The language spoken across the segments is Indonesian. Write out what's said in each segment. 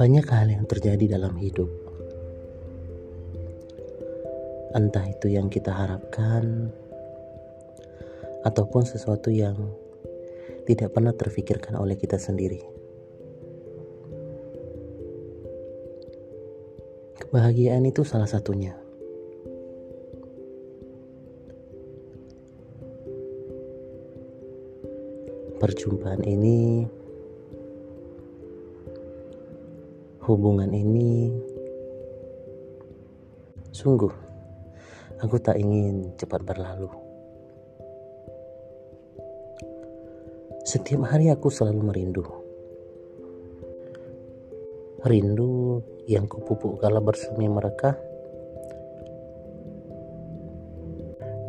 Banyak hal yang terjadi dalam hidup. Entah itu yang kita harapkan ataupun sesuatu yang tidak pernah terfikirkan oleh kita sendiri. Kebahagiaan itu salah satunya. Perjumpaan ini hubungan ini sungguh aku tak ingin cepat berlalu. Setiap hari aku selalu merindu. Rindu yang kupupuk kala bersemi mereka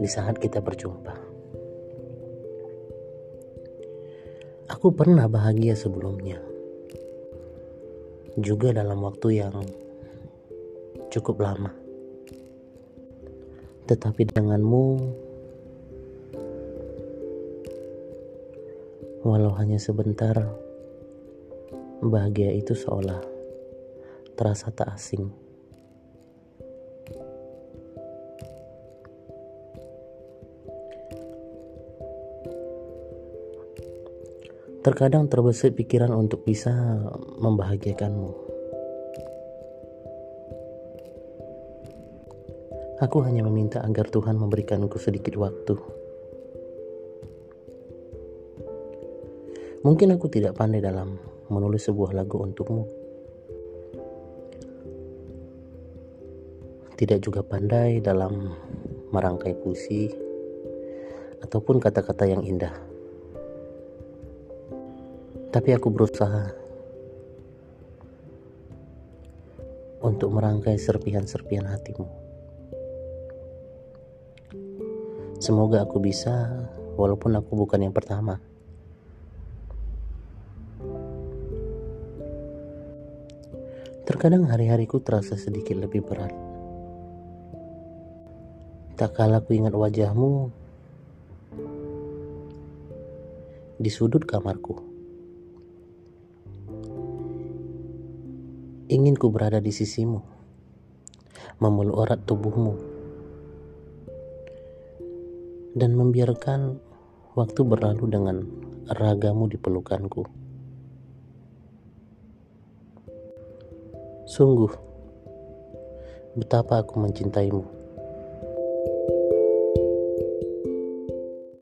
di saat kita berjumpa. Aku pernah bahagia sebelumnya juga dalam waktu yang cukup lama. Tetapi denganmu, walau hanya sebentar, bahagia itu seolah terasa tak asing. Terkadang terbesit pikiran untuk bisa membahagiakanmu. Aku hanya meminta agar Tuhan memberikanku sedikit waktu. Mungkin aku tidak pandai dalam menulis sebuah lagu untukmu. Tidak juga pandai dalam merangkai puisi ataupun kata-kata yang indah. Tapi aku berusaha untuk merangkai serpihan-serpihan hatimu. Semoga aku bisa, walaupun aku bukan yang pertama. Terkadang hari-hariku terasa sedikit lebih berat. Tak kala aku ingat wajahmu di sudut kamarku. Ingin ku berada di sisimu, memeluk erat tubuhmu, dan membiarkan waktu berlalu dengan ragamu di pelukanku. Sungguh, betapa aku mencintaimu.